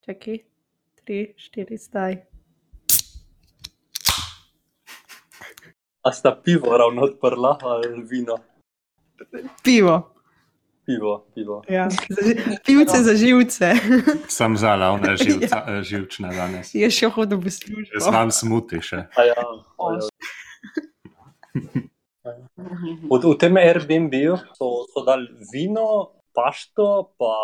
Čakaj, tri, štiri, zdaj. A sta pivo ravno odprla ali vino? Pivo. Pivo, pivo. Ja. Pivce za živce. Sem zala, ona je živca, ja. živčna danes. Je še hodil v službo. Jaz imam smuti še. A ja, a ja. V, v tem Airbnb-ju so, so dali vino, pašto, pa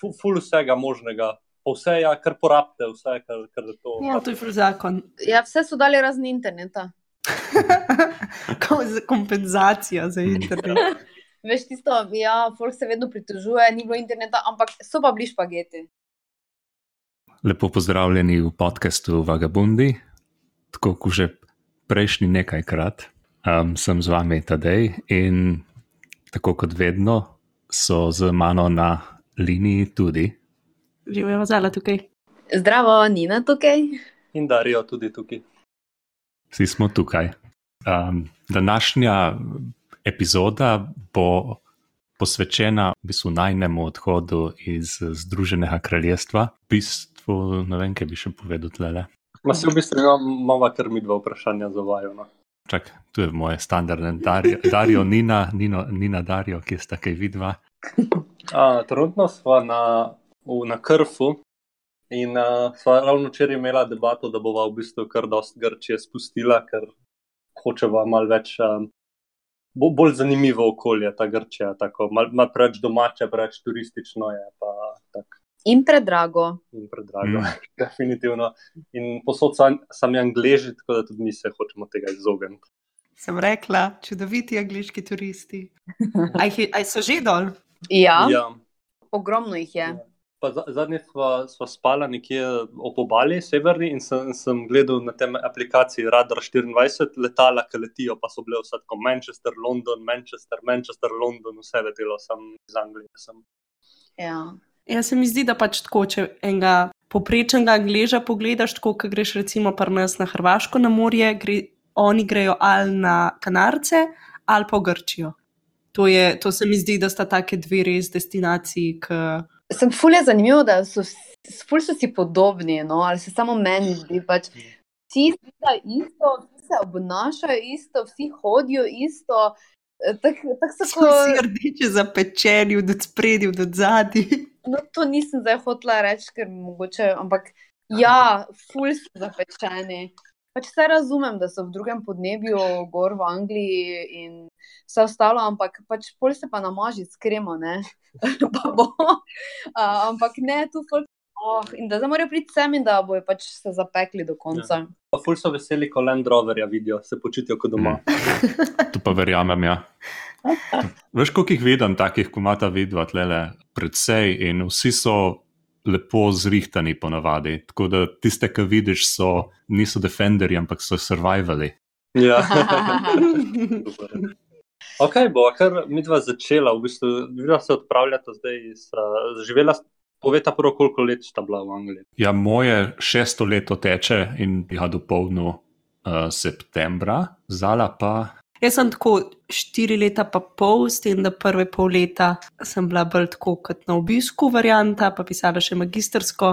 ful, ful vsega možnega. Pa vse je, ja, kar porabite, vse, kar, kar je to. Ja, to je ful zakon. Ja, vse so dali razen interneta. Za kompenzacijo za internet. Veš, tisto, ja, folk se vedno pritožuje, ni bilo interneta, ampak so pa bili špageti. Lepo pozdravljeni v podkastu Vagabundi, tako kot že prejšnji nekajkrat. Um, sem z vami Tadej in tako kot vedno so z mano na liniji tudi. Živijo zala tukaj. Zdravo, Nina tukaj. In Darijo tudi tukaj. Vsi smo tukaj. Um, današnja epizoda bo posvečena v bistvu najnemu odhodu iz Združenega kraljestva. V bistvu, ne vem, kaj bi še povedal tle. Ma se v bistvu imamo kar mi dva vprašanja za vajo. No? Čak, tu je moje standardne, Dario, Dario Nina, Nino, Nina Dario, ki sta kaj vidva. A, trenutno smo na, v- na Krfu in uh, sva ravno včeraj imela debato, da bova v bistvu kar dost Grčije spustila, ker hočeva malo več, um, bo, bolj zanimivo okolje ta Grčija, tako malo mal preveč domače, preveč turistično je pa. In predrago. In predrago, Mm. definitivno. In posod so sami angleži, tako da tudi mi se hočemo tega izogniti. Sem rekla, čudoviti angliški turisti. Aj, so že dol? Ja, ja. Ja. ogromno jih je. Pa za- Zadnjič sva, sva spala nekje ob obali, severni, in sem, sem gledal na tem aplikaciji Radar 24 letala, ki letijo, pa so bile vse tako Manchester, London, Manchester, Manchester, London, vse letelo, sem iz Anglije. Sem. Ja. Ja, se mi zdi, da pač tako, če enega poprečnega angleža pogledaš, tako kot greš recimo pri nas na Hrvaško na morje, gre, oni grejo ali na Kanarce ali pa v Grčijo. To, je, to se mi zdi, da sta take dve res destinaciji, ki Sem ful je zanimivo, da so, ful so si podobni, no? ali se samo meni zdi. Pač, vsi izgledajo isto, vsi se obnašajo isto, vsi hodijo isto. Tako tak so vsi rdeče zapečeni, od spredi, od zadaj. No, to nisem zdaj hotela reči, ker mogoče, ampak ja, ful so zapečeni. Pač vse razumem, da so v drugem podnebju, gor v Angliji in vse ostalo, ampak pač pol se pa namaži s kremo, ne. pa bo. Uh, ampak ne, tu ful. Oh, in da zdaj morajo priti sem in da bojo pač se zapekli do konca. Pa ful so veseli, ko Land Roverja vidijo, se počutijo kot doma. To pa verjamem, ja. Veš, koliko jih vidim, takih, ko ima ta vidva tlele, predvsej in vsi so lepo zrihtani ponavadi. Tako da tiste, ki vidiš, so, niso defenderji, ampak so survivali. Ja. Ok, bo kar mi dva začela, v bistvu, vidva se odpravljata zdaj iz, uh, živela, poveta prvo, koliko let sta bila v Angliji. Ja, moje šesto leto teče in bi ga dopolnil uh, septembra, zala pa Jaz sem tako štiri leta, pa pol, s tem, da prve pol leta sem bila bolj tako kot na obisku, varianta, pa pisala še magistersko.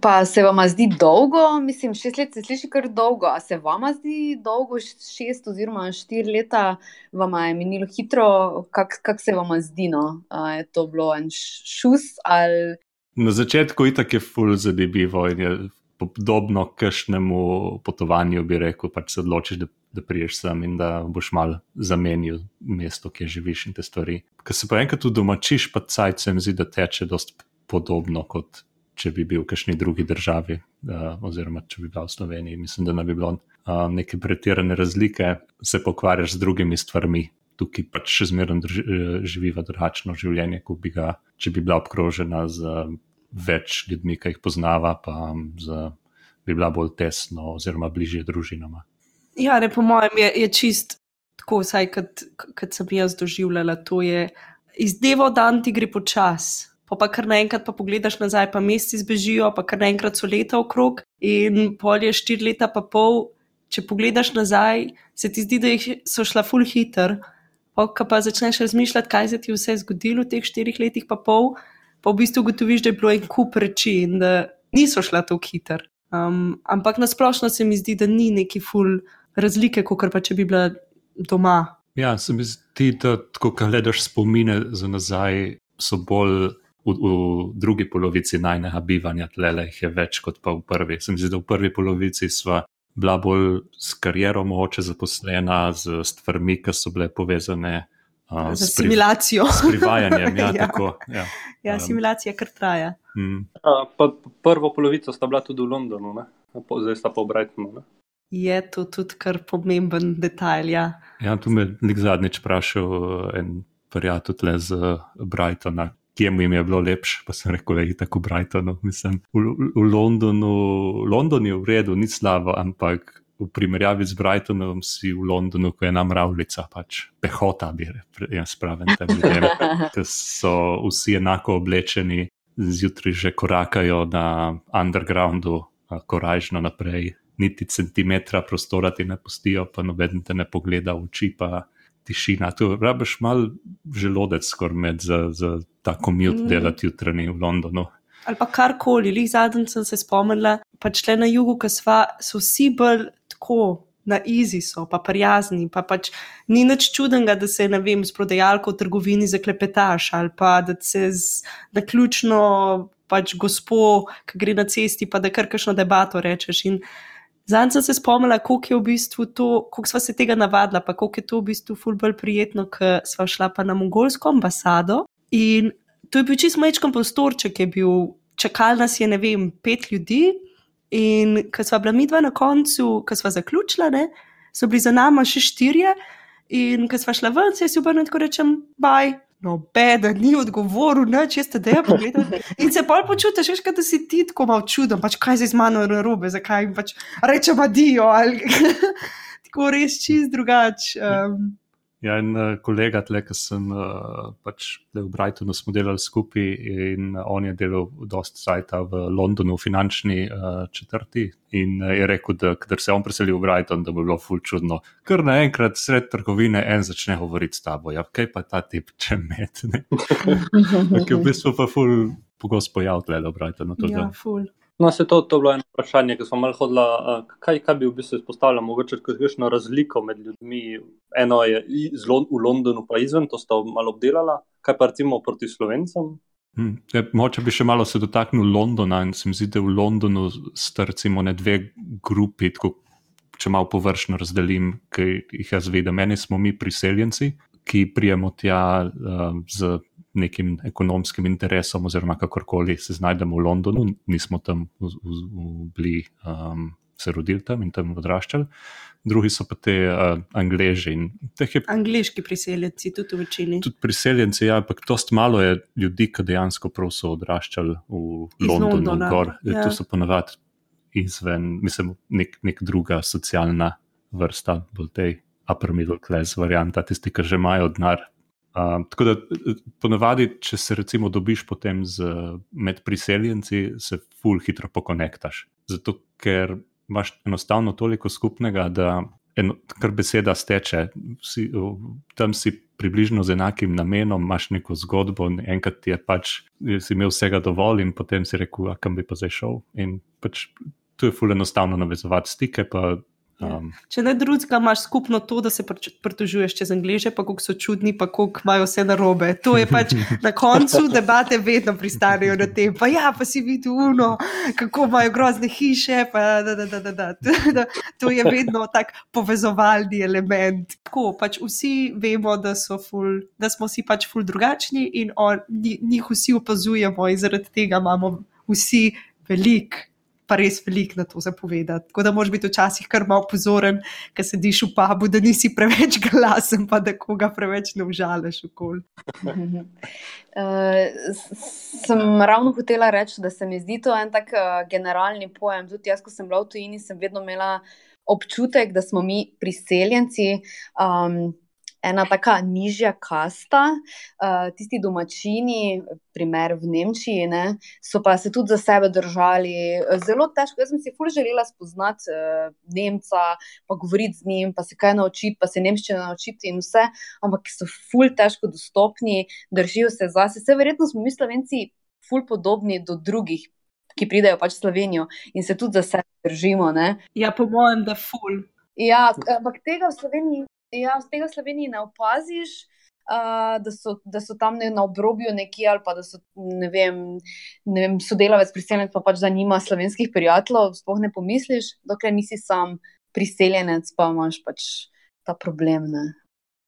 Pa se vam zdi dolgo, mislim, šest let se sliši kar dolgo, a se vam zdi dolgo, šest oziroma štiri leta? Vam je minilo hitro, kako kak se vam zdi, no? A je to bilo en šus ali? Na začetku itak je full zanimivo in je podobno kakšnemu potovanju, bi rekel, pač se odločiš, da, da priješ sem in da boš mal zamenil mesto, kjer živiš in te stvari. Ker se pa enkrat udomačiš, pa cajt se mi zdi, da teče dost podobno kot če bi bil v kakšni drugi državi, uh, oziroma če bi bila v Sloveniji. Mislim, da ne bi bilo uh, neke pretirane razlike, se pokvarjaš z drugimi stvarmi. Tukaj pač še zmeraj drž- eh, živiva drugačno življenje, kot bi ga, če bi bila obkrožena z eh, več ljudmi, ki jih poznava, pa um, z, bi bila bolj tesno oziroma bližje družinama. Ja, ne, po mojem je, je čist tako, vsaj kot, kot sem jaz doživljala. To je iz dneva v dan ti gre počasi. Pa, pa kar naenkrat pa pogledaš nazaj, pa meseci zbežijo, pa kar naenkrat so leta okrog in pol je štiri leta, pa pol. Če pogledaš nazaj, se ti zdi, da so šla full hiter. Pa, ko pa začneš razmišljati, kaj se ti je vse zgodilo v teh štirih letih, pa pol, pa v bistvu ugotoviš, da je bilo en kup reči in da niso šla tako hiter. Um, ampak nasplošno se mi zdi, da ni neki ful razlike, kot pa če bi bila doma. Ja, se mi zdi, da ko gledaš spomine za nazaj, so bolj v, v drugi polovici najnega bivanja, tlele jih je več kot pa v prvi. Se mi zdi, da v prvi polovici sva bila bolj s kariero moče zaposlena, z stvarmi, ki so bile povezane. Uh, z simulacijo. S privajanjem, ja, ja. tako. Ja, ja simulacija kar traja. Mm. Pa, prvo polovico sta bila tudi v Londonu, ne? zdaj sta pa v Brightonu. Je to tudi kar pomemben detajl. Ja, ja tu me je zadnjič vprašal eh, en prijatelj tle z Brightona, kje mu je bilo lepše. Pa sem rekel, da je tako v Brightonu. Mislim, v, v Londonu, London je v redu, ni slabo, ampak v primerjavi z Brightonom si v Londonu, ko je nam ravlica, pač pehota, bi jaz pravim, tam ljudem, ker so vsi enako oblečeni. Zjutraj že korakajo na undergroundu, korajžno naprej, niti centimetra prostora ti ne pustijo, pa noben te ne pogleda v oči, pa tišina. Tu rabiš mal želodec, skoraj med za, za ta komut mm. delati jutranji v Londonu. Ali pa karkoli, lih zadnjič sem se spomnila, pač le na jugu, ki so vsi bolj tako. Na izi so, pa prijazni, pa pač ni nič čudenega, da se, ne vem, s prodajalko v trgovini zaklepetaš ali pa da se z naključno pač gospo, ki gre na cesti, pa da kar kakšno debato rečeš. In Zanj sem se spomnila, kako je v bistvu to, kako smo se tega navadili, pa kako je to v bistvu fulbol prijetno, ker smo šla pa na mongolsko ambasado. In to je bil čist majčkan prostorček, je bil, čakal nas je, ne vem, pet ljudi. In ko smo bila mi dva na koncu, ko smo zaključila, ne, so bili za nami še štirje. In ko smo šla ven, se je si obrnil in rečem, baj, No, beda, ni odgovoril, če ste te pogledali. In se pa počutiš, veš, da si ti tako malo čuden, pač kaj se z mano narobe, zakaj jim pač rečem adijo. Ali... tako res čist drugače. Um, Ja, en uh, kolega, tle, ki sem uh, pač v Brightonu, smo delali skupaj in uh, on je delal dosta sajta v Londonu, v finančni uh, četrti. In je rekel, da ker se je on preselil v Brighton, da bi bilo ful čudno. Ker naenkrat sred trgovine en začne govoriti s tabo, ja, kaj pa ta tip če med. Ker v bistvu pa ful pogosto pojavljal v Brightonu. Ja, ful. No, se to, to je bilo eno vprašanje, ki smo malo hodili. Kaj, kaj bi v bistvu izpostavljal, mogoče kakšno razliko med ljudmi? Eno je v Londonu, pa izven, to sta malo obdelala, kaj pa recimo proti slovencem. Hmm. Ja, moče bi še malo se dotaknil Londona in se mi zdi, da v Londonu sta recimo ne dve grupi, tako, če malo površno razdelim, ki jih jaz vidim. Meni smo mi priseljenci, ki prijemo tja uh, z nekim ekonomskim interesom, oziroma kakorkoli se znajdemo v Londonu, nismo tam v, v, v bili, um, se rodili tam in tam odraščali. Drugi so pa te uh, angleži. Je, Angliški priseljenci, tudi v večini. Tudi priseljenci, ja, ampak dost malo je ljudi, ki dejansko so odraščali v Iz Londonu. Londona, ja. Tu so ponavadi izven, mislim, nek, nek druga socialna vrsta, bolj te upper middle class varianta, tisti, ki že imajo denar, Uh, tako da, ponavadi, če se recimo dobiš potem z, med priseljenci, se ful hitro pokonektaš. Zato, ker imaš enostavno toliko skupnega, da eno, kar beseda steče, si, tam si približno z enakim namenom, imaš neko zgodbo, enkrat ti je pač, si imel vsega dovolj in potem si rekel, kam bi pa zdaj šel. In pač tu je ful enostavno navezovati stike, pa. Um, če ne drugega, imaš skupno to, da se pritožuješ čez angliže, pa kako so čudni, pa kako imajo vse narobe. To je pač na koncu debate, vedno pristanejo na tem. Pa ja, pa si videl uno, kako imajo grozne hiše. Da, da, da, to je vedno tak povezovalni element. Tako pač vsi vemo, da, ful, da smo si pač ful drugačni in on, njih vsi opazujemo, in zaradi tega imamo vsi veliko pa res veliko na to zapovedati. Tako da moraš biti včasih kar malo pozoren, ker sediš v pubu, da nisi preveč glasen, pa da koga preveč ne užališ okoli. Uh, sem ravno hotela reči, da se mi zdi to en tak uh, generalni pojem. Tudi jaz, ko sem bila v tujini, sem vedno imela občutek, da smo mi priseljenci. Um, ena tako nižja kasta, uh, tisti domačini, primer v Nemčiji, ne, so pa se tudi za sebe držali zelo težko. Jaz sem si ful želela spoznati uh, Nemca, pa govoriti z njim, pa se kaj naučiti, pa se nemščino naučiti in vse, ampak so ful težko dostopni, držijo se zase. Vse verjetno smo mi slovenci ful podobni do drugih ki pridejo pač v Slovenijo in se tudi za sebe držimo. Ne? Ja, po mojem, da ful. Ja, ampak tega v Sloveniji, ja, tega v Sloveniji ne opaziš. Uh, da, so, da so tam ne, na obrobju nekje, ali pa da so ne vem, ne vem, sodelavec priseljenec, pa pač zanima slovenskih prijateljev, sploh ne pomisliš, dokler nisi sam priseljenec, pa imaš pač ta problem. Ne.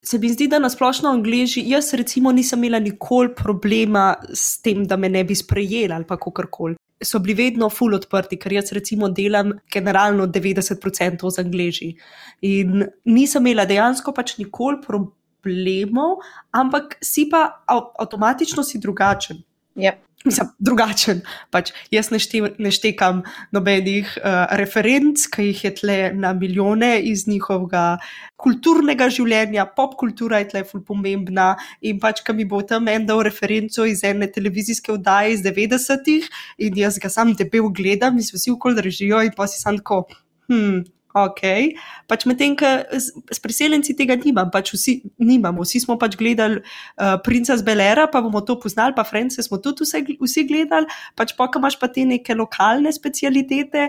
Se mi zdi, da na splošno angliži, jaz recimo nisem imela nikoli problema s tem, da me ne bi sprejeli ali pa kakorkoli. So bili vedno full odprti, ker jaz recimo delam generalno 90% z angliži. In nisem imela dejansko pač nikoli problemov, ampak si pa avtomatično si drugačen. Yep. Mislim, drugačen. Pač jaz ne, šte, ne štekam nobenih uh, referenc, ki jih je tle na milijone iz njihovega kulturnega življenja, pop kultura je tle ful pomembna. In pač, ki mi bo tam en dal referenco iz ene televizijske oddaje iz 90-ih, in jaz ga sam debel gledam, in se vsi okoli držijo, in pa si sam tako. Hmm, Ok, pač medtem, ker s priseljenci tega nimam, pač vsi nimamo. Vsi smo pač gledali uh, Princa z Belera, pa bomo to poznali, pa France smo tudi vse, vsi gledali, pač pa imaš pa te neke lokalne specialitete,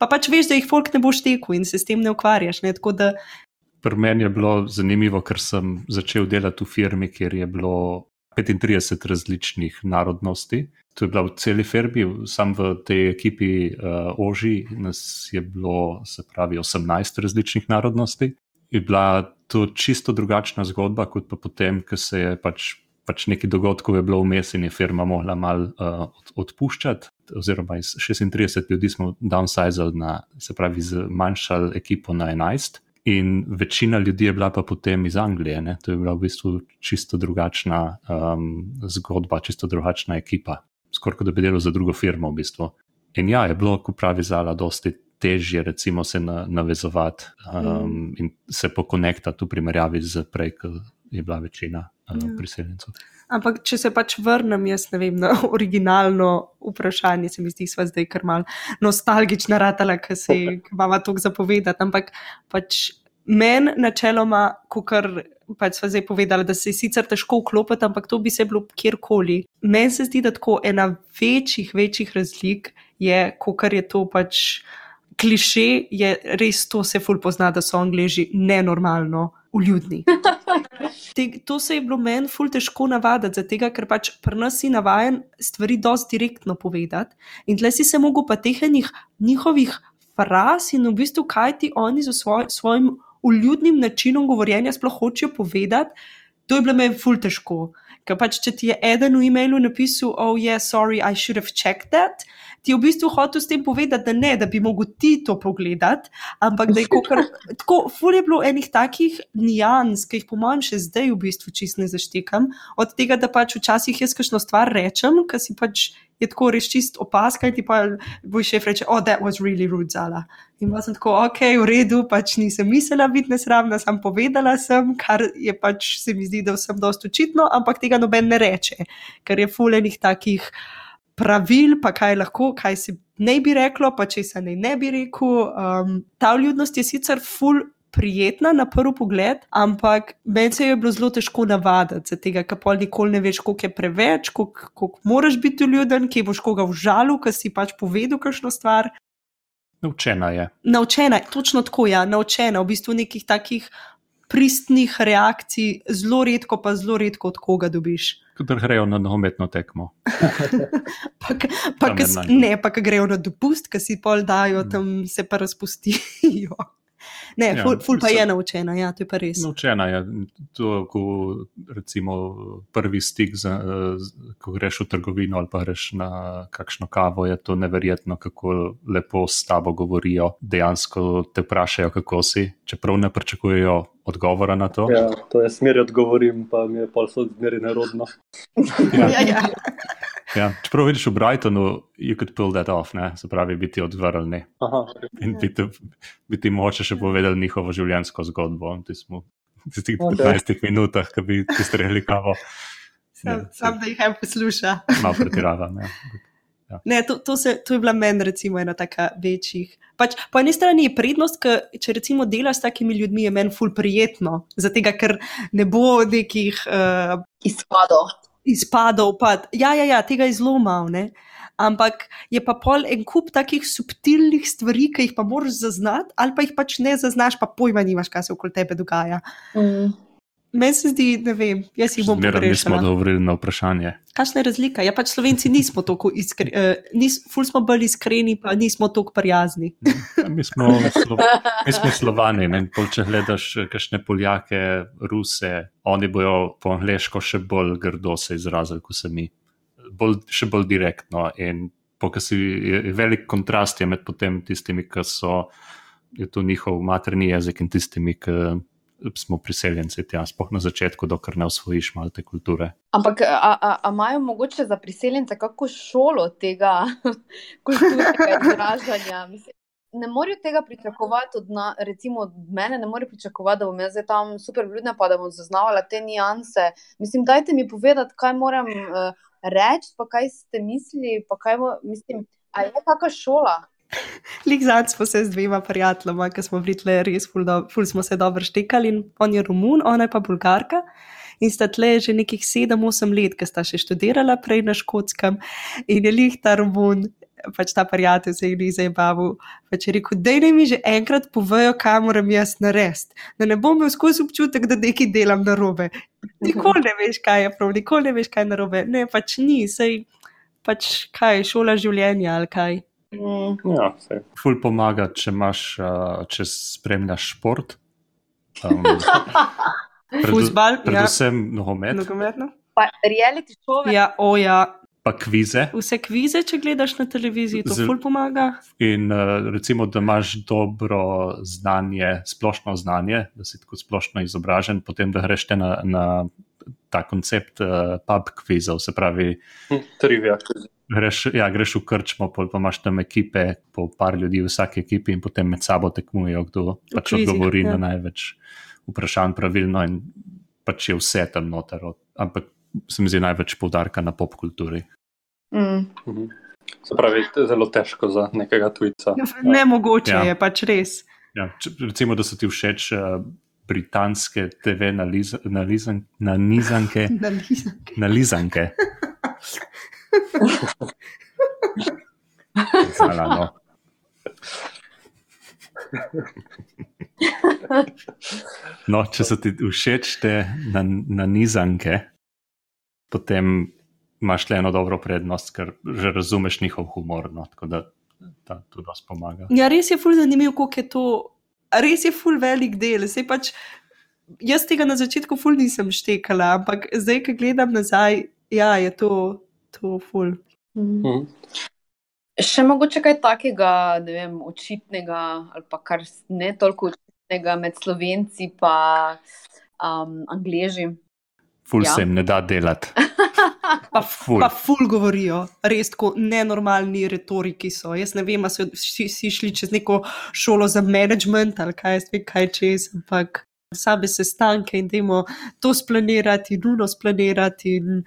pa pač veš, da jih folk ne boš tekel in se s tem ne ukvarjaš. Ne? Da... Pri meni je bilo zanimivo, ker sem začel delati v firmi, kjer je bilo 35 različnih narodnosti. To je bila v celi firmi, sam v tej ekipi uh, Oži, nas je bilo, se pravi, 18 različnih narodnosti. Je bila to čisto drugačna zgodba, kot pa potem, ko se je pač, pač nekaj dogodkov je bilo vmes in je firma mogla mal uh, odpuščati. Oziroma, iz 36 ljudi smo downsizali, na, se pravi, zmanjšali ekipo na 11. In večina ljudi je bila pa potem iz Anglije. Ne? To je bila v bistvu čisto drugačna um, zgodba, čisto drugačna ekipa. Skoraj kot da bi delal za drugo firmo v bistvu. In ja, je bilo, kot pravi Zala, dosti težje recimo se na, navezovati um, mm. in se pokonektati v primerjavi z prej, ko je bila večina um, ja. priseljencev. Ampak, če se pač vrnem, jaz ne vem, na originalno vprašanje, se mi zdi, da je zdaj kar mal nostalgična ratala, ki se ima to zapovedati. Ampak pač meni načeloma, kot pač smo zdaj povedali, da se je sicer težko vklopiti, ampak to bi se bilo kjerkoli. Meni se zdi, da tako ena večjih, večjih razlik je, kot je to pač kliše, je res to se ful pozna, da so angliži nenormalno uljudni. Te, to se je bilo meni ful težko navaditi, zato ker pač pri nas si navaden stvari dosti direktno povedati in tle si se mogel pa teh njihovih fraz in v bistvu kaj ti oni z svoj, svojim uljudnim načinom govorjenja sploh hočejo povedati, to je bilo meni ful težko. Ker pač, če ti je eden v e-mailu napisal, oh, yeah, sorry, I should have checked that, ti je v bistvu hotel s tem povedati, da ne, da bi mogel ti to pogledati, ampak da je kar, tako, ful je bilo enih takih nijans, ki jih po mojem še zdaj v bistvu čist ne zaštekam, od tega, da pač včasih jaz kakšno stvar rečem, ker si pač je tako res čist opaska in ti pa boš šef reče, oh, that was really rude, zala. In pa sem tako, ok, v redu, pač nisem mislila biti nesramna, sem povedala sem, kar je pač se mi zdi, da vsem dosto očitno, ampak tega noben ne reče, ker je fulenih takih pravil, pa kaj lahko, kaj se ne bi reklo, pa če se ne, ne bi rekel. Um, ta vljudnost je sicer ful. Prijetna na prvi pogled, ampak meni se je bilo zelo težko navaditi, tega, ker pol nikoli ne veš, koliko je preveč, koliko, koliko moraš biti ljuden, ki boš koga užalil, ker si pač povedal kakšno stvar. Naučena je. Naučena je, točno tako ja, naučena v bistvu nekih takih pristnih reakcij, zelo redko, pa zelo redko od koga dobiš. Kot grejo na nogometno tekmo. pa, pa, kas, ne, pa grejo na dopust, ki si pol dajo, mm. tam se pa razpustijo. Ne, ja, ful, ful pa se, je naučena, ja, to je pa res. Naučena je. To, ko recimo prvi stik, za, ko greš v trgovino ali pa greš na kakšno kavo, je to neverjetno, kako lepo s tabo govorijo. Dejansko te vprašajo, kako si, čeprav ne pričakujejo odgovora na to. Ja, to je smer, odgovorim, pa mi je pol so zmeri nerodno. ja, ja. ja. Ja, čeprav vidiš v Brightonu, you could pull that off, ne? se pravi, biti odvrnjeni. In biti, biti moče še povedati njihovo življenjsko zgodbo. V tistih 15 minutah, ki bi ti streli kavo. Sam, sam da jih je posluša. Malo pretiravam. Ja. Ja. Ne, to, to, se, to je bila meni, recimo, ena taka večjih. Pač, po eni strani je prednost, ker če recimo delaš s takimi ljudmi, je meni ful prijetno, zato ker ne bo nekih uh, izpadov izpadov. Pa, ja, ja, ja, tega je zelo malo. ampak je pa pol en kup takih subtilnih stvari, ki jih pa moraš zaznati, ali pa jih pač ne zaznaš, pa pojma nimaš, kaj se okoli tebe dogaja. Mm. Meni se zdi, ne vem, jaz jih bom Zmeraj nismo odgovorili na vprašanje. Kakšna je razlika? Ja, pač Slovenci nismo tako iskreni, uh, nis, ful smo bolj iskreni, pa nismo tako prijazni. Ja, Mi smo, slo, mi smo slovani. Ne? Pol, če gledaš eh, kakšne Poljake, Ruse, oni bojo po angliško še bolj grdo se izrazili, kot se mi. Bolj, še bolj direktno. In pokasi, velik kontrast je med tistimi, ki so je to njihov materni jezik in tistimi, ki smo priseljenci tja, spoh na začetku, dokler ne osvojiš malo te kulture. Ampak a, imajo mogoče za priseljence kako šolo tega kulturnega izražanja? Mislim, ne morajo tega pričakovati od, na, recimo, od mene, ne morejo pričakovati, da bom jaz tam super vljudna, pa da bom zaznavala te nianse. Mislim, dajte mi povedati, kaj moram uh, reči, pa kaj ste mislili, pa kaj mo, mislim, a je kakšna šola? Lik zadnji smo se z dvema prijateljema, ki smo bili tle res, ful, do, ful smo se dobro štekali. In on je Romun, ona je pa Bulgarka. In sta tle že nekih 7-8 let, ki sta še študirala prej na škotskem. In je lih ta Romun, pač ta prijatelj se je ni zabaval. Pač je rekel, da ne mi že enkrat povejo, kaj moram jaz narediti. Da ne bom imel skozi občutek, da nekaj delam na robe. Nikoli ne veš, kaj je prav, nikoli ne veš, kaj je na robe. Ne, pač ni, sej pač kaj, šola življenja ali kaj. Mm. Ja, sej. Ful pomaga, če, imaš, uh, če spremljaš šport. Um, Fuzbal, ja. predvsem nogomet, Nogometno? Pa reality šove. Ja, o ja. pa kvize. Vse kvize, če gledaš na televiziji, to Zel- ful pomaga. In uh, recimo, da imaš dobro znanje, splošno znanje, da si tako splošno izobražen, potem da greš te na, na ta koncept uh, pub kvizov, se pravi, Hm, Trivia. Greš, ja, greš v krčmo, pol pa imaš tam ekipe, po par ljudi v vsaki ekipi in potem med sabo tekmujejo, kdo pač kvizih, odgovori ja. na največ vprašanj pravilno in pač je vse tam noter. Ampak se mi zdi največ poudarka na pop kulturi. Mm. Mhm. Se pravi, zelo težko za nekega tujca. Nemogoče Ja. je pač res. Ja, če, recimo, da so ti všeč uh, britanske TV naliza, nalizan, nanizanke. Nalizanke. Nalizanke. Zala, no. no, če so ti všeč te nan- nanizanke, potem imaš le eno dobro prednost, ker že razumeš njihov humor. No, tako da ta, to dosti pomaga. Ja, res je ful zanimivo, koliko je to. Res je ful velik del. Sej pač, jaz tega na začetku ful nisem štekala, ampak zdaj, ko gledam nazaj, ja, je to, to ful. Mm. Mhm. Še mogoče kaj takega, ne vem, očitnega ali pa kar ne toliko očitnega med slovenci in um, angleži. Ful Ja. se jim ne da delati. Pa, Ful. pa ful govorijo, res tako nenormalni retoriki so. Jaz ne vem, ali so vsi šli čez neko šolo za management ali kaj, jaz vem, kaj čez, ampak same sestanke in dajmo to splanirati, nuno splanirati. In,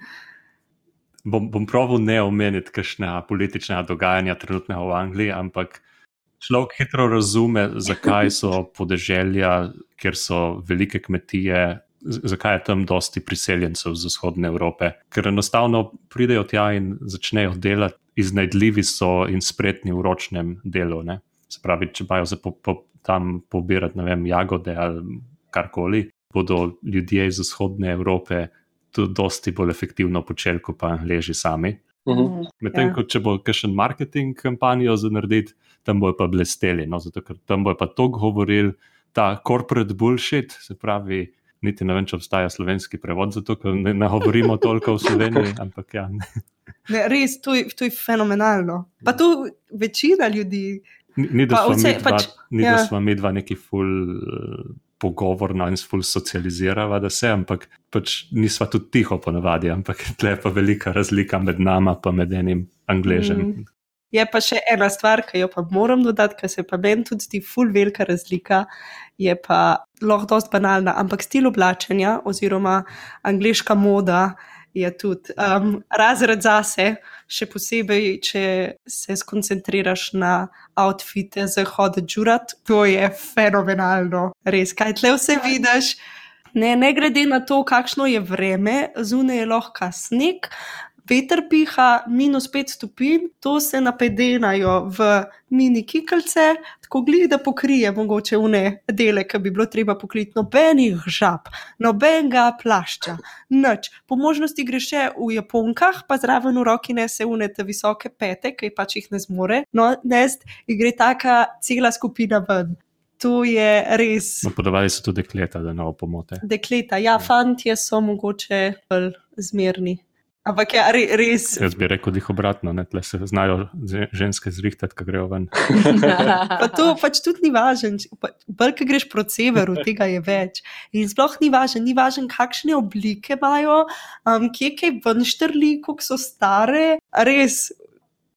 Bom, bom pravil ne omeniti kakšne politične dogajanja trenutnega v Angliji, ampak človek hitro razume, zakaj so podeželja, kjer so velike kmetije, zakaj je tam dosti priseljencev z vzhodne Evrope. Ker enostavno pridejo tja in začnejo delati, iznajdljivi so in spretni v ročnem delu. Ne? Se pravi, če imajo za po, po, tam pobirati ne vem, jagode ali karkoli, bodo ljudje iz vzhodne Evrope dosti bolj efektivno počeli, kot pa leži sami. Mhm. Mm. Medtem, Ja. ko če bo kakšen marketing kampanjo za narediti, tam bojo pa blesteli. No, zato, ker tam bojo pa to govorili, ta corporate bullshit, se pravi, niti ne vem, če obstaja slovenski prevod, zato ker ne, ne govorimo toliko v Sloveniji, ampak ja. ne, res, to je, to je fenomenalno. Pa to večina ljudi. Ni, ni da Pa smo mi dva, pač, ni, ja. mi dva neki ful uh, pogovorna in ful socializirava, da se, ampak pač nisva tudi tiho ponavadi, ampak tle je pa velika razlika med nama pa med enim angležem. Mm. Je pa še ena stvar, ki jo pa moram dodati, ker se pa meni tudi zdi ful velika razlika, je pa lahko dosti banalna, ampak stil oblačenja oziroma angliška moda je tudi um, razred zase, še posebej, če se skoncentriraš na outfite za hod džurat, to je fenomenalno. Res, kaj tle vse vidiš. Ne, ne glede na to, kakšno je vreme, zunaj je lahko sneg, veter piha minus 5 stopinj, to se napedenajo v mini kikalce, tako gleda, da pokrije mogoče vne dele, ki bi bilo treba pokriti, nobenih žab, nobenega plašča, nič. Po možnosti gre še v japonkah, pa zraven v roki nese unete visoke pete, ki pač jih ne zmore. No, nest, in gre taka cela skupina ven. To je res. No, podavali so tudi dekleta, da ne bo pomote. Dekleta, ja, fantje so mogoče bolj zmerni. Ampak ja, re, res. Jaz bi rekel, da jih obratno, ne tle se znajo ženske zrihtati, ko grejo ven. Pa to pač tudi ni važno. Bolj, ki greš proti severu, tega je več. In sploh ni važno, ni važno, kakšne oblike imajo, um, kje kaj ven štrli, koliko so stare. Res,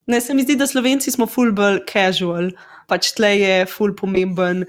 ne se mi zdi, da Slovenci smo full bolj casual, pač tle je full pomemben.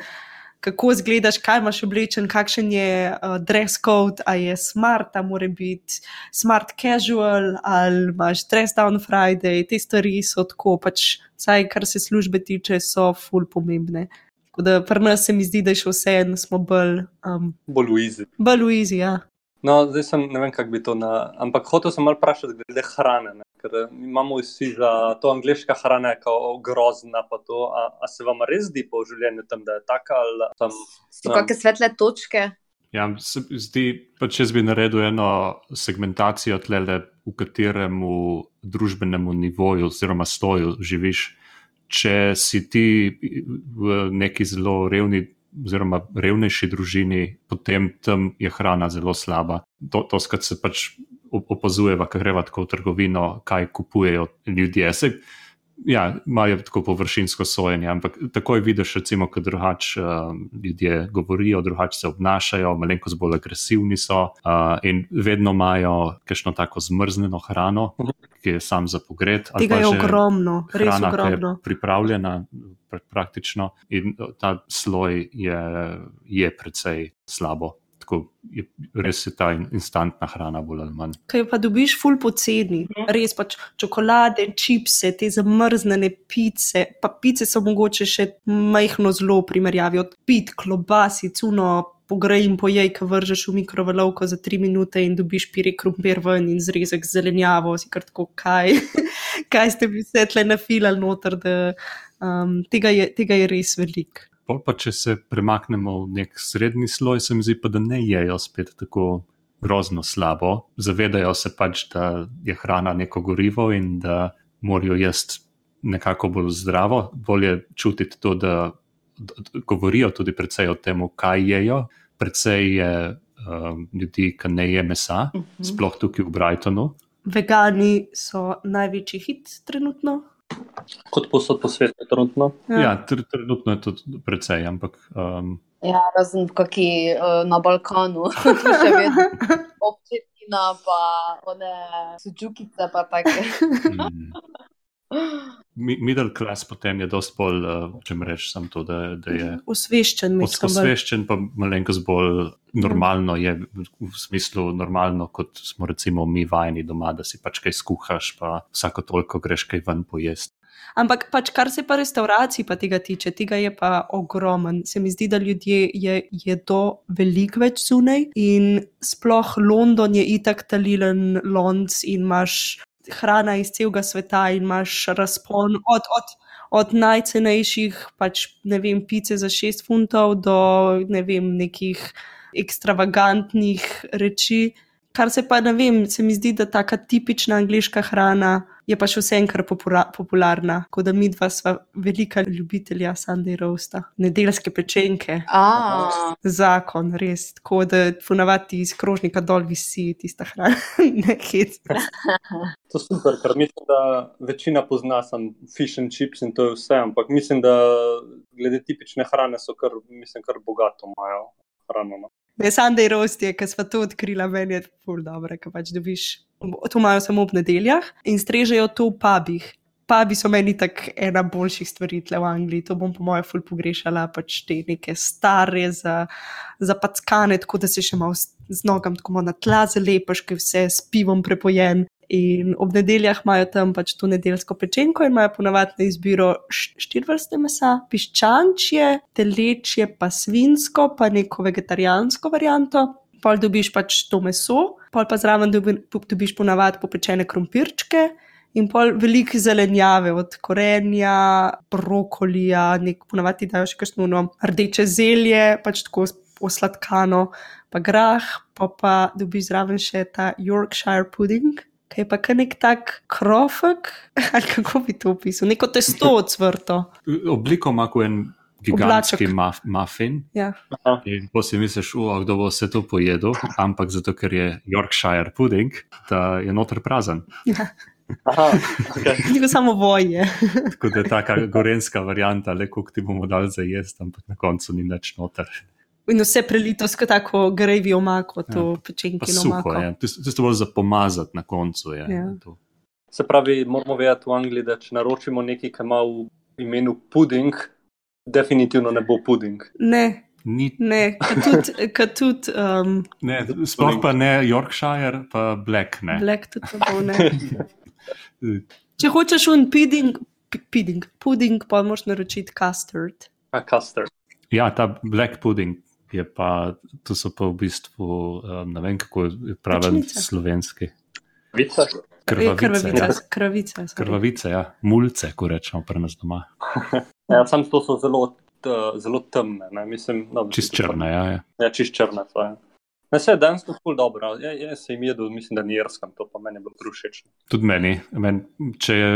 Kako izgledaš, kaj imaš oblečen, kakšen je uh, dress code, a je smart, a mora biti smart casual, ali imaš dress down Friday, te stvari so tako, pač, vsaj kar se službe tiče, so full pomembne. Tako da pri nas se mi zdi, da je še vse en, smo bolj, um, Bolj uizi. bolj uizi. Ja. No, zdaj sem ne vem, kako bi to na. Ampak hotel sem malo vprašati glede hrane. Ne? Ker eh, imamo vsi za to angliška hrana, kao grozna. pa To, a, a se vam res zdi po življenju tam, da je taka ali tam? So kakšne svetle točke. Ja, se zdi, pa če bi naredil eno segmentacijo tlele, v katerem družbenemu nivoju oziroma stoju živiš. Če si ti v neki zelo revni oziroma revnejši družini, potem tam je hrana zelo slaba. To, to skrat se pač opazujeva, ker greva tako v trgovino, kaj kupujejo ljudje. Se, ja, imajo tako površinsko sojenje, ampak takoj vidiš, recimo, ko drugače uh, ljudje govorijo, drugače se obnašajo, malenkost bolj agresivni so uh, in vedno imajo kakšno tako zmrznjeno hrano, ki je sam za pogred. ali Tega je ogromno, res Hrana, je ogromno. pripravljena pra- praktično in ta sloj je, je precej slabo. Tako je, res je ta in- instantna hrana bolj ali manj. Kaj pa dobiš ful poceni, res pač čokolade, čipse, te zamrznjene pice, pa pice so mogoče še majhno zelo v primerjavi od pit, klobasi, cuno. Pogrej in pojej, ki vržeš v mikrovalovko za tri minute in dobiš pire krompir ven in zrezek zelenjavo, si kar tako, kaj, kaj ste vi vse tle nafilali noter, da um, tega, je, tega je res veliko. Pol pa če se premaknemo v nek srednji sloj, se mi zdi pa, da ne jejo spet tako grozno slabo. Zavedajo se pač, da je hrana neko gorivo in da morajo jesti nekako bolj zdravo. Bolje čutiti to, da, govorijo tudi precej o tem, kaj jejo. Precej je um, ljudi, ki ne je mesa, sploh tukaj v Brightonu. Vegani so največji hit trenutno. Kot posod po svetu, trenutno. Ja, tr trenutno je to precej, ampak um, Ja, razen v kaki uh, na Balkanu, tu še vedno občetina, pa one sučukice, pa take. mm, mi- middle class potem je dosti bolj, uh, če mi rečeš, samo to, da, da je Osveščen, mislim, osveščen, pa malenkost bolj normalno je, v smislu normalno, kot smo recimo mi vajeni doma, da si pač kaj skuhaš, pa vsako toliko greš kaj ven pojesti. Ampak pač, kar se pa restauracij pa tega tiče, tega je pa ogromen. Se mi zdi, da ljudje je, je to veliko več zunaj in sploh London je itak talilen lonc in imaš hrana iz celega sveta in imaš razpon od. od Od najcenejših, pač ne vem, pice za 6 funtov, do ne vem, nekih ekstravagantnih reči. Kar se pa ne vem, se mi zdi, da taka tipična angliška hrana je pa še vsem kar popula popularna. Kot da mi dva sva velika ljubitelja Sunday roasta, nedeljske pečenke, A, zakon, res. Tako da funavati iz krožnika dol visi tista hrana, ne hec. To je super, ker mislim, da večina pozna sam fish and chips in to je vse, ampak mislim, da glede tipične hrane so kar, mislim, kar bogato imajo hrano. Ne, Sunday roast je, ker sva to odkrila, meni je ful dobro, ker pač dobiš, to imajo samo ob nedeljah in strežejo to v pubih. Pubi so meni tako ena boljših stvari v Angliji, to bom po mojem ful pogrešala, pač te neke stare, za, zapackane, tako da se še malo z, z nogam tako malo na tla zalepaš, ker vse s pivom prepojen. In ob nedeljah imajo tam pač to nedeljsko pečenko in imajo ponavadi na izbiro štiri vrste mesa, piščančje, telečje, pa svinsko, pa neko vegetarijansko varianto. pol dobiš pač to meso, pol pa zraven dobi, dobiš ponavadi popečene krompirčke. In pol veliko zelenjave, od korenja, brokolija, nek ponavadi dajo še kakšno no, rdeče zelje, pač tako osladkano, pa grah, pa pa dobiš zraven še ta Yorkshire pudding, ki je pa kar nek tak krofek, ali kako bi to opisal, neko testo odsvrto. Obliko ima kot en gigantski maf muffin. Ja. In ko si misliš, "O, kdo bo vse to pojedel, ampak zato, ker je Yorkshire pudding, da je noter prazen. Aha, okay. Samo voje. Tako da je taka gorenska varianta, le koliko ti bomo dali za jesti, ampak na koncu ni nič noter. In vse prelito s tako grevi omako, to Ja, suho omako. je. Tisto tisto bolj za pomazati na koncu. Je, Ja. to. Se pravi, moramo vedeti v Angliji, da če naročimo nekaj, kar ima v imenu puding, definitivno ne bo puding. Ne, Ni, ne, kot tudi, um, ne, sploh pa ne Yorkshire, pa Black. Ne. Black tudi bo. Ne. Če hočeš un pudding, pi- pudding, pudding pa moraš naročiti custard. A custard. Ja, ta Black pudding je pa, to so pa v bistvu, um, ne vem kako je Pečenice. slovenski. Vica. Je Krvavice. krvavica, Ja. krvavica. sorry. Krvavice, ja. mulce, ko rečemo pri nas doma. Ja, sam to so zelo, zelo temne. Ne? Mislim, no, Čist črne, ja. ja. Ja, čist črne. So, ja. Ne, se je dejansko ful dobro. Ja, jaz sem jedel, mislim, da ni jerskam, to pa meni je bilo všeč. Tudi meni. Men, če je,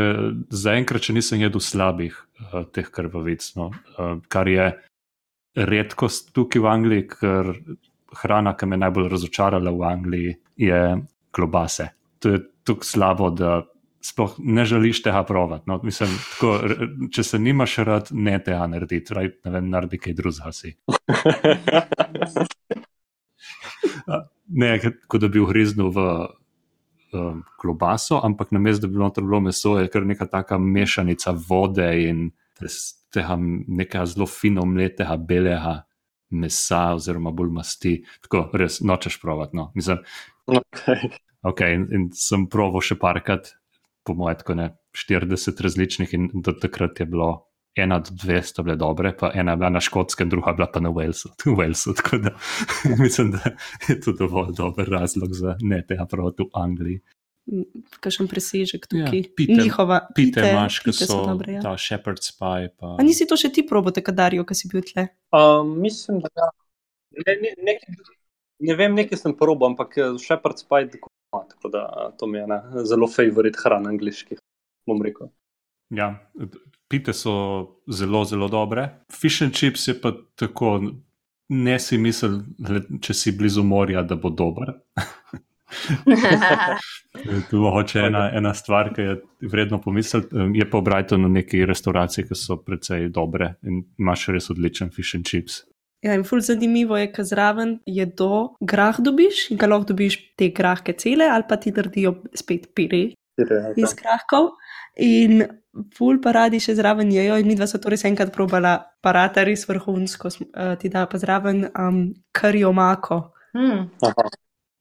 zaenkrat, če nisem jedel slabih uh, teh krvavic, no, uh, kar je redkost tukaj v Angliji, ker hrana, ki me je najbolj razočarala v Angliji, je klobase. To je tako slabo, da sploh ne želiš tega provati. No, mislim, tako, če se nimaš rad, ne tega narediti, raj, ne vem, naredi kaj drugega si. Ne, kot da bi ugriznil v um, klobaso, ampak na mestu, da bi noter bilo meso, je kar neka taka mešanica vode in tega nekega zelo fino mletega belega mesa, oziroma bolj masti. Tako res nočeš provati. No. Mislim, okay. ok, in, in sem proval še parkrat, po mojem, tako ne 40 različnih, in do takrat je bilo. Ena do dve sta bile dobre, pa ena je bila na škotskem, druga je bila pa na Walesu. Walesu tako da mislim, da je to dovolj dober razlog za ne tega proti v Angliji. Kakšen presežek Ja, tukaj. pite- Njihova Pite imaš, ki pite so dobre. Ja. ta shepherd's pie. Pa... A nisi to še ti probote, kadarijo, ki si bil tle? Um, mislim, da ja. ne, ne, nekaj, ne vem, nekaj sem probil, ampak eh, Shepherd's pie tako ima, tako da eh, to mi je ne, zelo favorit hrana angliških, bom rekel. Ja, pite so zelo, zelo dobre. Fish and chips je pa tako, ne si misel, gled- če si blizu morja, da bo dober. Je mogoče ena, ena stvar, ki je vredno pomisliti. Je pa v Brightonu neki restauraciji, ki so precej dobre in imaš res odličen fish and chips. Ja, in ful zanimivo je, ker zraven je do grah dobiš in ga lahko dobiš te grahke cele ali pa ti naredijo spet pire iz grahkov. In ful pa radi še zraven jejo in mi dva so to res enkrat probala, parata res vrhunsko, eh, ti da pa zraven um, karijo mako. Hmm. Aha.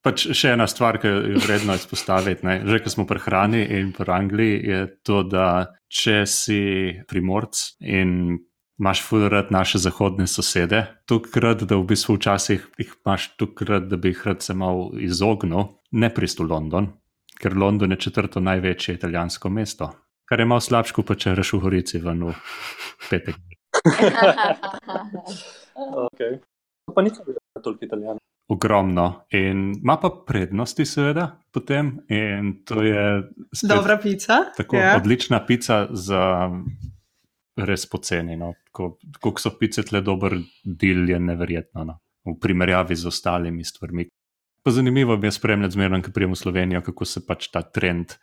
Pač še ena stvar, ki je vredno izpostaviti, ne? že ko smo pri hrani in pri Angliji, je to, da če si primorc in imaš fulerat naše zahodne sosede, tukrat, da v bistvu včasih jih imaš tukrat, da bi jih rad se mal izognil, ne pristu London, ker London je četrto največje italijansko mesto. Kar je malo slabško, pa če reš v Gorici ven v petek. Okay. Pa nisem bil toliko italijan. Ogromno in ima pa prednosti, seveda, potem. In to je spet- Dobra pica. Tako ja. odlična pica za res poceni. No. Ko, so pice tle dober del, je neverjetno. No. V primerjavi z ostalimi stvarmi. Pa zanimivo mi je spremljati zmerno, ko prijem v Slovenijo, kako se pač ta trend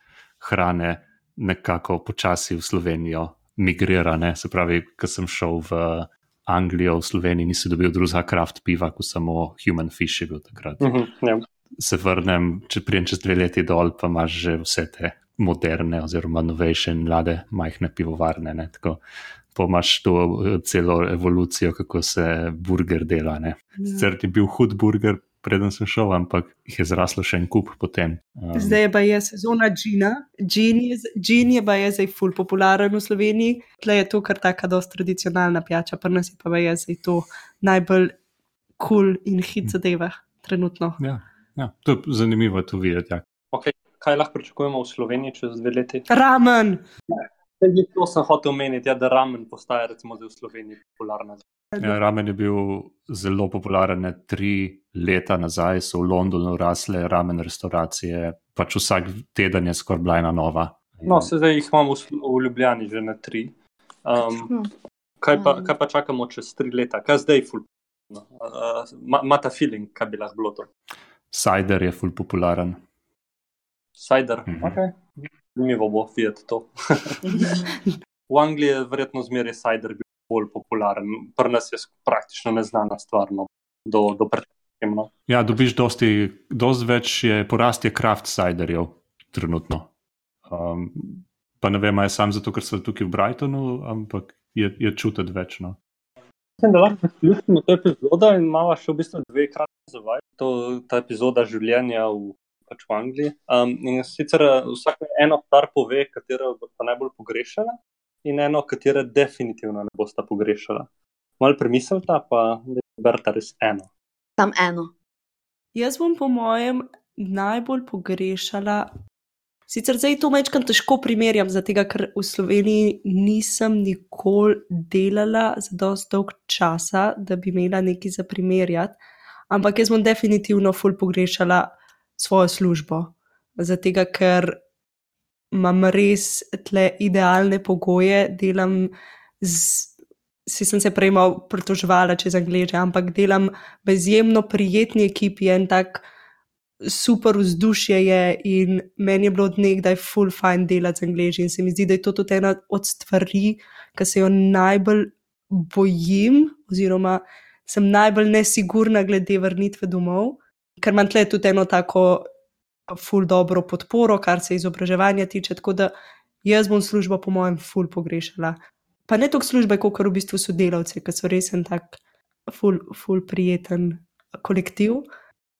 hrane nekako počasi v Slovenijo migrira. Ne. Se pravi, ko sem šel v Anglijo, v Sloveniji, nisem dobil drugega kraft piva, kot samo human fish je bil takrat Mhm, ja. se vrnem, če prijem čez dve leti dol, pa imaš že vse te moderne, oziroma novejše in mlade, majhne pivovarne. Ne? Tako, pa imaš to eh, celo evolucijo, kako se burger dela. ne. Sicer je bil hud burger, preden sem šel, ampak jih je zraslo še en kup potem. Um, Zdaj je pa je sezona džina. Džin je, džin je pa je zdaj ful popularen v Sloveniji. Tle je to kar taka dost tradicionalna pijača, pa nas je pa je zdaj to najbolj kul cool in hit zadeva. trenutno. Ja, ja. To je zanimivo to videti. Ja. Okay. Kaj lahko pričakujemo v Sloveniji čez dve leti? Ramen. To sem hotel omeniti, ja, da ramen postaja recimo v Sloveniji popularna. Ja, ramen je bil zelo popularen. ne, Tri leta nazaj so v Londonu rasle ramen restauracije, pač vsak teden je skoraj bila ena nova. No, se zdaj jih imamo v, Ljubljani že na tri. Um, Hm. kaj, pa, Mm. kaj pa čakamo čez tri leta? Kaj zdaj ful? No, uh, ma, ma ta feeling, kaj bi lahko bilo to? Cider je ful popularen. Cider. Mhm. Okay. Zanimivo bo videti to. v Angliji je verjetno zmeraj cider bil bolj popularen, pri nas je praktično neznana stvar no, do, do tem. No. Ja, dobiš dosti, dosti več, je, porast je kraft ciderjev trenutno. Um, pa ne vem, ali je sam zato, ker so tukaj v Brightonu, ampak je, je čutiti več. No. Mislim, da lahko zaključimo to epizodo in imamo še v bistvu dve kratke zavaj. To ta epizoda življenja v, pač v Angliji. Um, in sicer eh, vsak eno stvar pove, katero boste najbolj pogrešali, in eno, katero definitivno ne boste pogrešali. Mal premislite, pa da berete res eno. Tam eno. Jaz bom, po mojem, najbolj pogrešala. Sicer zdaj to mečkam težko primerjam, zato ker v Sloveniji nisem nikoli delala za dosti dolg časa, da bi imela nekaj za primerjati. Ampak jaz bom definitivno ful pogrešala svojo službo. Zato ker imam res tle idealne pogoje, delam z. Si sem se prej malo pritoževala čez angliže, ampak delam v izjemno prijetni ekipi, en tak super vzdušje je in meni je bilo od nekdaj full fajn delati z angliži. In se mi zdi, da je to tudi ena od stvari, ki se jo najbolj bojim, oziroma sem najbolj nesigurna glede vrnitve domov, ker imam tle tudi eno tako full dobro podporo, kar se izobraževanja tiče. Tako da jaz bom službo, po mojem, full pogrešala. Pa ne toliko službe, kot v bistvu sodelavci, ki so res en tak full, full prijeten kolektiv.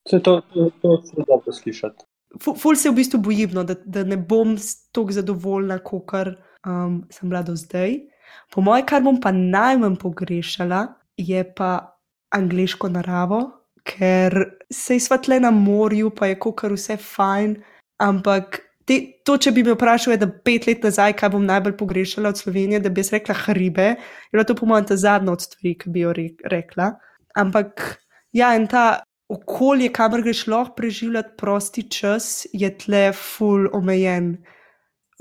Se to, to, to je dobro slišati. Ful, ful se v bistvu bojim, no, da, da ne bom tako zadovoljna, kot um, sem bila do zdaj. Po mojem, kar bom pa najmanj pogrešala, je pa angliško naravo, ker se izsvetle na morju, pa je kar vse fajn. Ampak te, to, če bi me vprašali, da pet let nazaj, kaj bom najbolj pogrešala od Slovenije, da bi jaz rekla hribe, je bila to po mojem ta zadnja od stvari, ki bi jo re, rekla. Ampak ja, in ta okolje, kamor greš lahko preživljati prosti čas, je tle full omejen.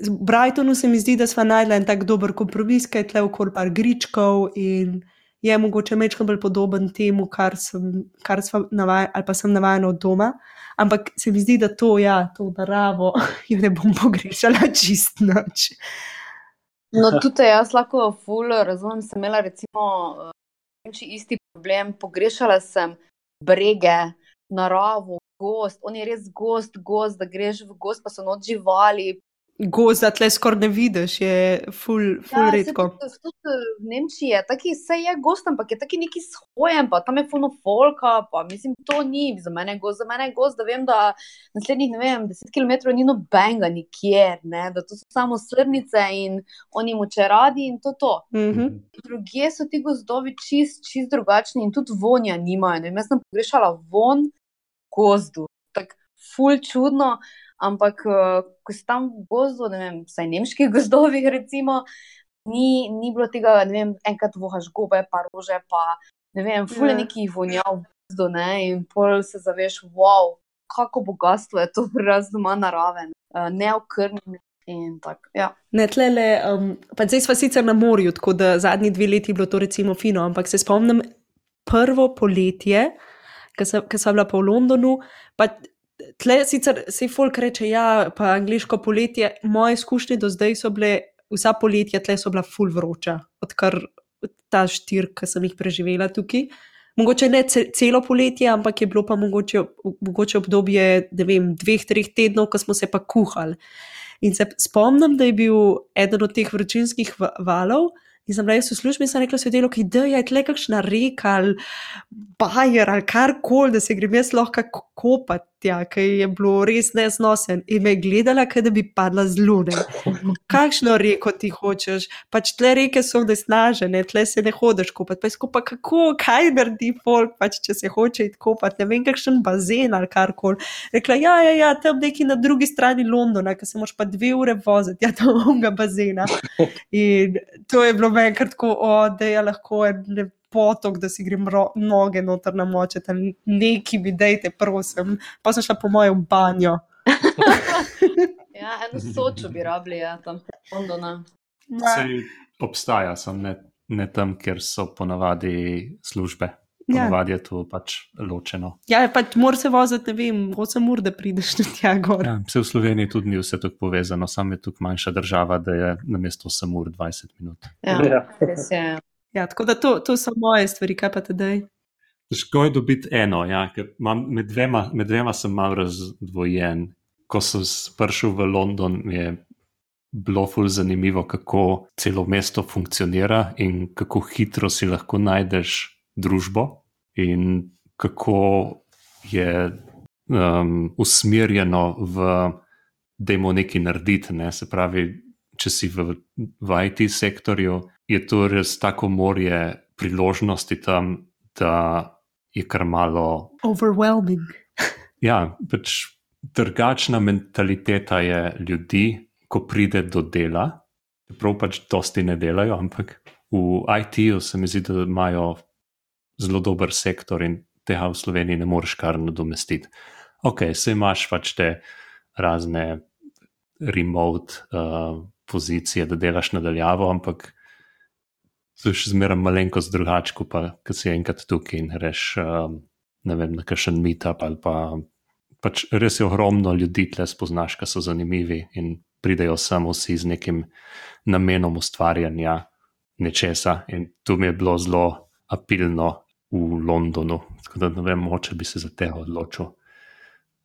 V Brightonu se mi zdi, da smo najdli en tak dober kompromis, ki je tle okoli par gričkov in je mogoče mečkam bolj podoben temu, kar sem, kar navaj, ali pa sem navajena od doma. Ampak se mi zdi, da to, ja, to naravo, jo ne bom pogrešala čist noč. No, tudi jaz lahko ful razumem, sem imela recimo uh, isti problem, pogrešala sem brege, naravo, gost, on je res gost, gost, da greš v gost, pa so noč živali. Gost, da tle skoraj ne vidiš, je ful, ful ja, redko. Tudi, tudi v Nemčiji je taki, se je gost, ampak je taki neki shojen, pa tam je funo folka, pa mislim, to ni za mene gost, za mene je gost, da vem, da naslednjih, ne vem, 10 km ni nobenega nikjer, ne, da to so samo srnice in oni moče radi in to to. Mm -hmm. Druge so ti gozdovi čist, čist drugačni in tudi vonja nimajo. Ne? Jaz sem pogrešala von gozdu, tako ful čudno. Ampak, ko si tam v gozdu, ne vem, vsaj nemških gozdovih, recimo, ni, ni bilo tega, ne vem, enkrat vohaš gobe, pa rože, pa ne vem, fulje neki vonjav v gozdu, ne, in pol se zaveš, wow, kako bogatstvo je to pri nas doma naraven, neokrnjen. Ja. Ne, tlele, um, pa zdaj smo sicer na morju, tako da zadnji dve leti je bilo to recimo fino, ampak se spomnim prvo poletje, ki sem bila pa v Londonu. Pa tle sicer se folk reče, ja, pa angliško poletje. Moje izkušnje do zdaj so bile, vsa poletja tle so bila full vroča, odkar ta štir, ki sem jih preživela tukaj. Mogoče ne celo poletje, ampak je bilo pa mogoče, mogoče obdobje vem, dveh, treh tednov, ko smo se pa kuhali. In se spomnim, da je bil eden od teh vročinskih valov, In sem bila jaz v službi in sem rekla sodelovki, da je tle kakšna reka ali bajer ali karkoli, da se grem jaz lahko ko- kopati, ja, ker je bilo res neznosen. In me je gledala, kot da bi padla z lune. Kakšno reko ti hočeš? Pač tle reke so nesnažene, tle se ne hodiš kopati. Pa je skupaj kako, kaj naredi folk, pač če se hoče iti kopati, ne vem, kakšen bazen ali karkoli. Rekla, ja, ja, ja, tam neki na drugi strani Londona, ker se moraš pa dve ure voziti, ja, tam onga bazena. In to je bilo meni kar tako, o, da je lahko en ne- potok, da si grem ro, noge noter namočiti, ali neki mi dejte, prosim. Pa sem šla po mojo banjo. Ja, eno sočo bi rabili, ja, tam Londona. Sej obstaja, sem ne, ne tam, kjer so ponavadi službe. Ja. Ponavadi je to pač ločeno. Ja, pač moraš se voziti, ne vem, 8 ur, da prideš do tja gor. Ja, vse v Sloveniji tudi ni vse tako povezano, sam je tukaj manjša država, da je na mesto 8 ur 20 minut. Ja, Ja. res je. Ja, tako da to, to so moje stvari, kaj pa tedaj. Težko je dobiti eno, ja, ker med, dvema, med dvema sem malo razdvojen. Ko sem prišel v London, je bilo ful zanimivo, kako celo mesto funkcionira in kako hitro si lahko najdeš družbo in kako je um, usmerjeno v, da imamo nekaj narediti. Ne? Se pravi, če si v, v IT sektorju, je to res tako morje priložnosti tam, da je kar malo. Overwhelming. Ja, pač drugačna mentaliteta je ljudi, ko pride do dela. Čeprav pač dosti ne delajo, ampak v IT-ju se mi zdi, da imajo zelo dober sektor in tega v Sloveniji ne moreš kar nadomestiti. Ok, se imaš pač te razne remote uh, pozicije, da delaš nadaljavo, ampak to je še zmeraj malenkost drugače, kot pa, ko si enkrat tukaj in reš, um, ne vem, na kakšen meetup ali pa pač res je ogromno ljudi, tle spoznaš, ki so zanimivi in pridejo samo vsi z nekim namenom ustvarjanja nečesa. In to mi je bilo zelo apilno v Londonu, tako da ne vem, moče bi se za tega odločil.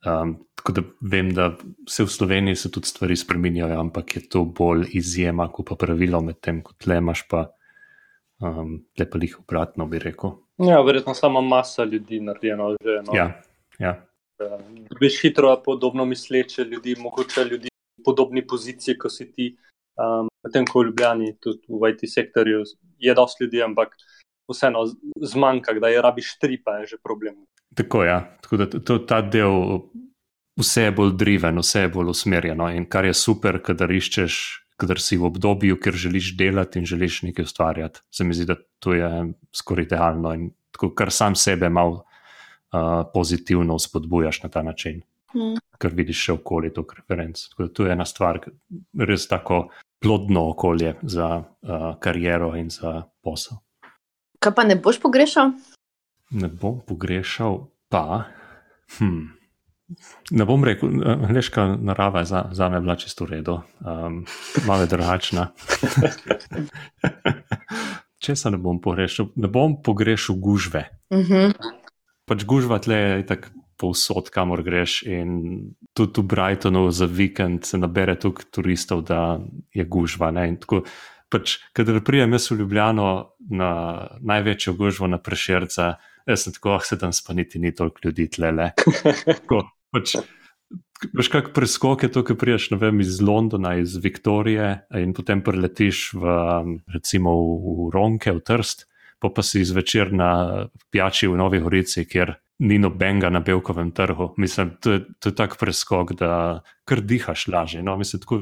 Um, tako da vem, da se v Sloveniji se tudi stvari spremenjajo, ampak je to bolj izjema, kot pa pravilo, medtem ko tle imaš pa um, tle pa jih obratno, bi rekel. Ja, verjetno sama masa ljudi narejeno že. No. Ja, ja. Veš hitro, podobno misleče ljudi, mogoče ljudi v podobni poziciji, kot si ti. Um, Medtem ko v Ljubljani, tudi v IT sektorju, je dosti ljudi, ampak vseeno z- zmanjka, da je rabiš tri, pa je že problem. Tako je. Ja. Tako da to, ta del, vse je bolj driven, vse je bolj usmerjeno. In kar je super, kadar iščeš, kadar si v obdobju, kjer želiš delati in želiš nekaj ustvarjati. Se mi zdi, da to je skoraj idealno in tako, kar sam sebe malo uh, pozitivno spodbujaš na ta način, Mm. ker vidiš še okoli tog referenc. Tako da to je ena stvar, res tako plodno okolje za uh, kariero in za posel. Kaj pa ne boš pogrešal? Ne bom pogrešal, pa. Hm. Ne bom rekel, leška narava je za, za me bila čisto v redu, um, malo je drugačna. Česa ne bom pogrešal? Ne bom pogrešal gužve. Uh -huh. Pač gužva tle je tako povsod, kamor greš. In tudi v Brightonu za vikend se nabere toliko turistov, da je gužva. Ne? In tako, pač, kadar prijem jaz v Ljubljano na največjo gužvo na prešerca, jaz sem tako, ah, sedem spaniti, ni toliko ljudi tle. Tako, pač, Veš, kak preskok je to, ko priješ vem, iz Londona, iz Viktorije in potem preletiš v, recimo v Ronke, v Trst, pa pa si zvečer na pijači v Novi Gorici, kjer ni nobenega na Belkovem trgu. Mislim, to je, to je tak preskok, da kar dihaš lažje. No? Mislim, tako,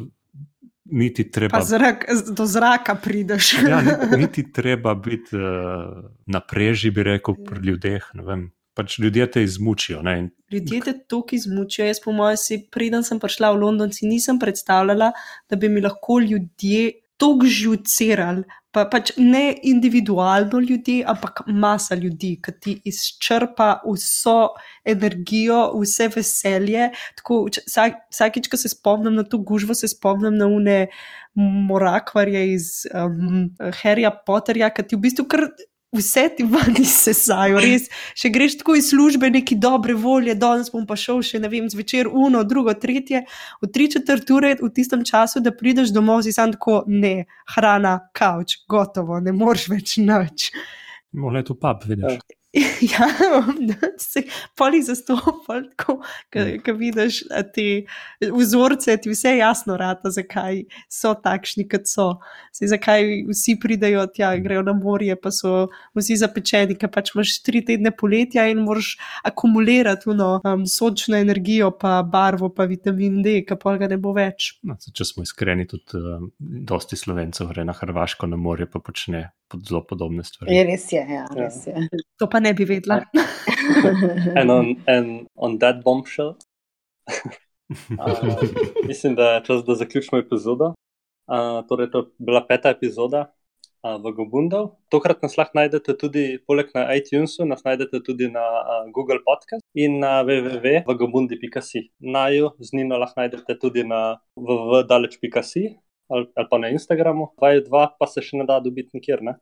niti treba. Pa zrak, do zraka prideš. Ja, ni- niti treba biti uh, na preži, bi rekel, pri ljudeh. ne vem. Pač ljudje te izmučijo. Ne? Ljudje te toliko izmučijo. Jaz, po mojem, si preden sem prišla v London, si nisem predstavljala, da bi mi lahko ljudje tako žucirali. Pa, pač ne individualno ljudi, ampak masa ljudi, ki ti izčrpa vso energijo, vse veselje. Tako, vsak, vsakič, ko se spomnim na to gužvo, se spomnim na une morakvarje iz um, Harryja Potterja, ki ti v bistvu kar vse ti vani sesajo, res. Še greš tako iz službe, neki dobre volje, danes bom pa šel še vem, zvečer, uno, drugo, tretje, v tri četrt ure v tistem času, da prideš domov, si sam tako, ne, hrana, kavč, gotovo, ne moreš več. Mogoče je to pub, vidiš. Ja, se poli zastopal, ko vidiš a te vzorce, ti vse jasno rata, zakaj so takšni, kot so. Sej, zakaj vsi pridejo tja, grejo na morje, pa so vsi zapečeni, ker pač imaš tri tedne poletja in moraš akumulirati no, um, sočno energijo, pa barvo, pa vitamin D, ki pa ga ne bo več. No, če smo iskreni, tudi um, dosti slovencev gre na Hrvaško na morje, pa počne pod zelo podobne stvari. Je res je, ja, res je. To pa ne bi vedela. And on, and on that bombshell, uh, mislim, da je čas, da zaključimo epizodo. Uh, torej, to je bila peta epizoda uh, v Gobundu. Tokrat nas lahko najdete tudi, poleg na iTunesu, nas najdete tudi na uh, Google Podcast in na www.gobundi.si. Naju z Nino lahko najdete tudi na www.daleč.si ali, ali pa na Instagramu. 2 pa se še ne da dobiti nikjer. Ne?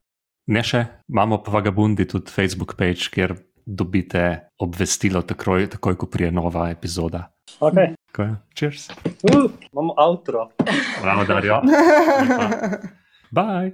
Ne še, imamo pa Vagabundi tudi Facebook page, kjer dobite obvestilo takoj, takoj ko prije nova epizoda. Okay. Je. Cheers. Uh, imamo outro. Bravo, Darjo. Bye.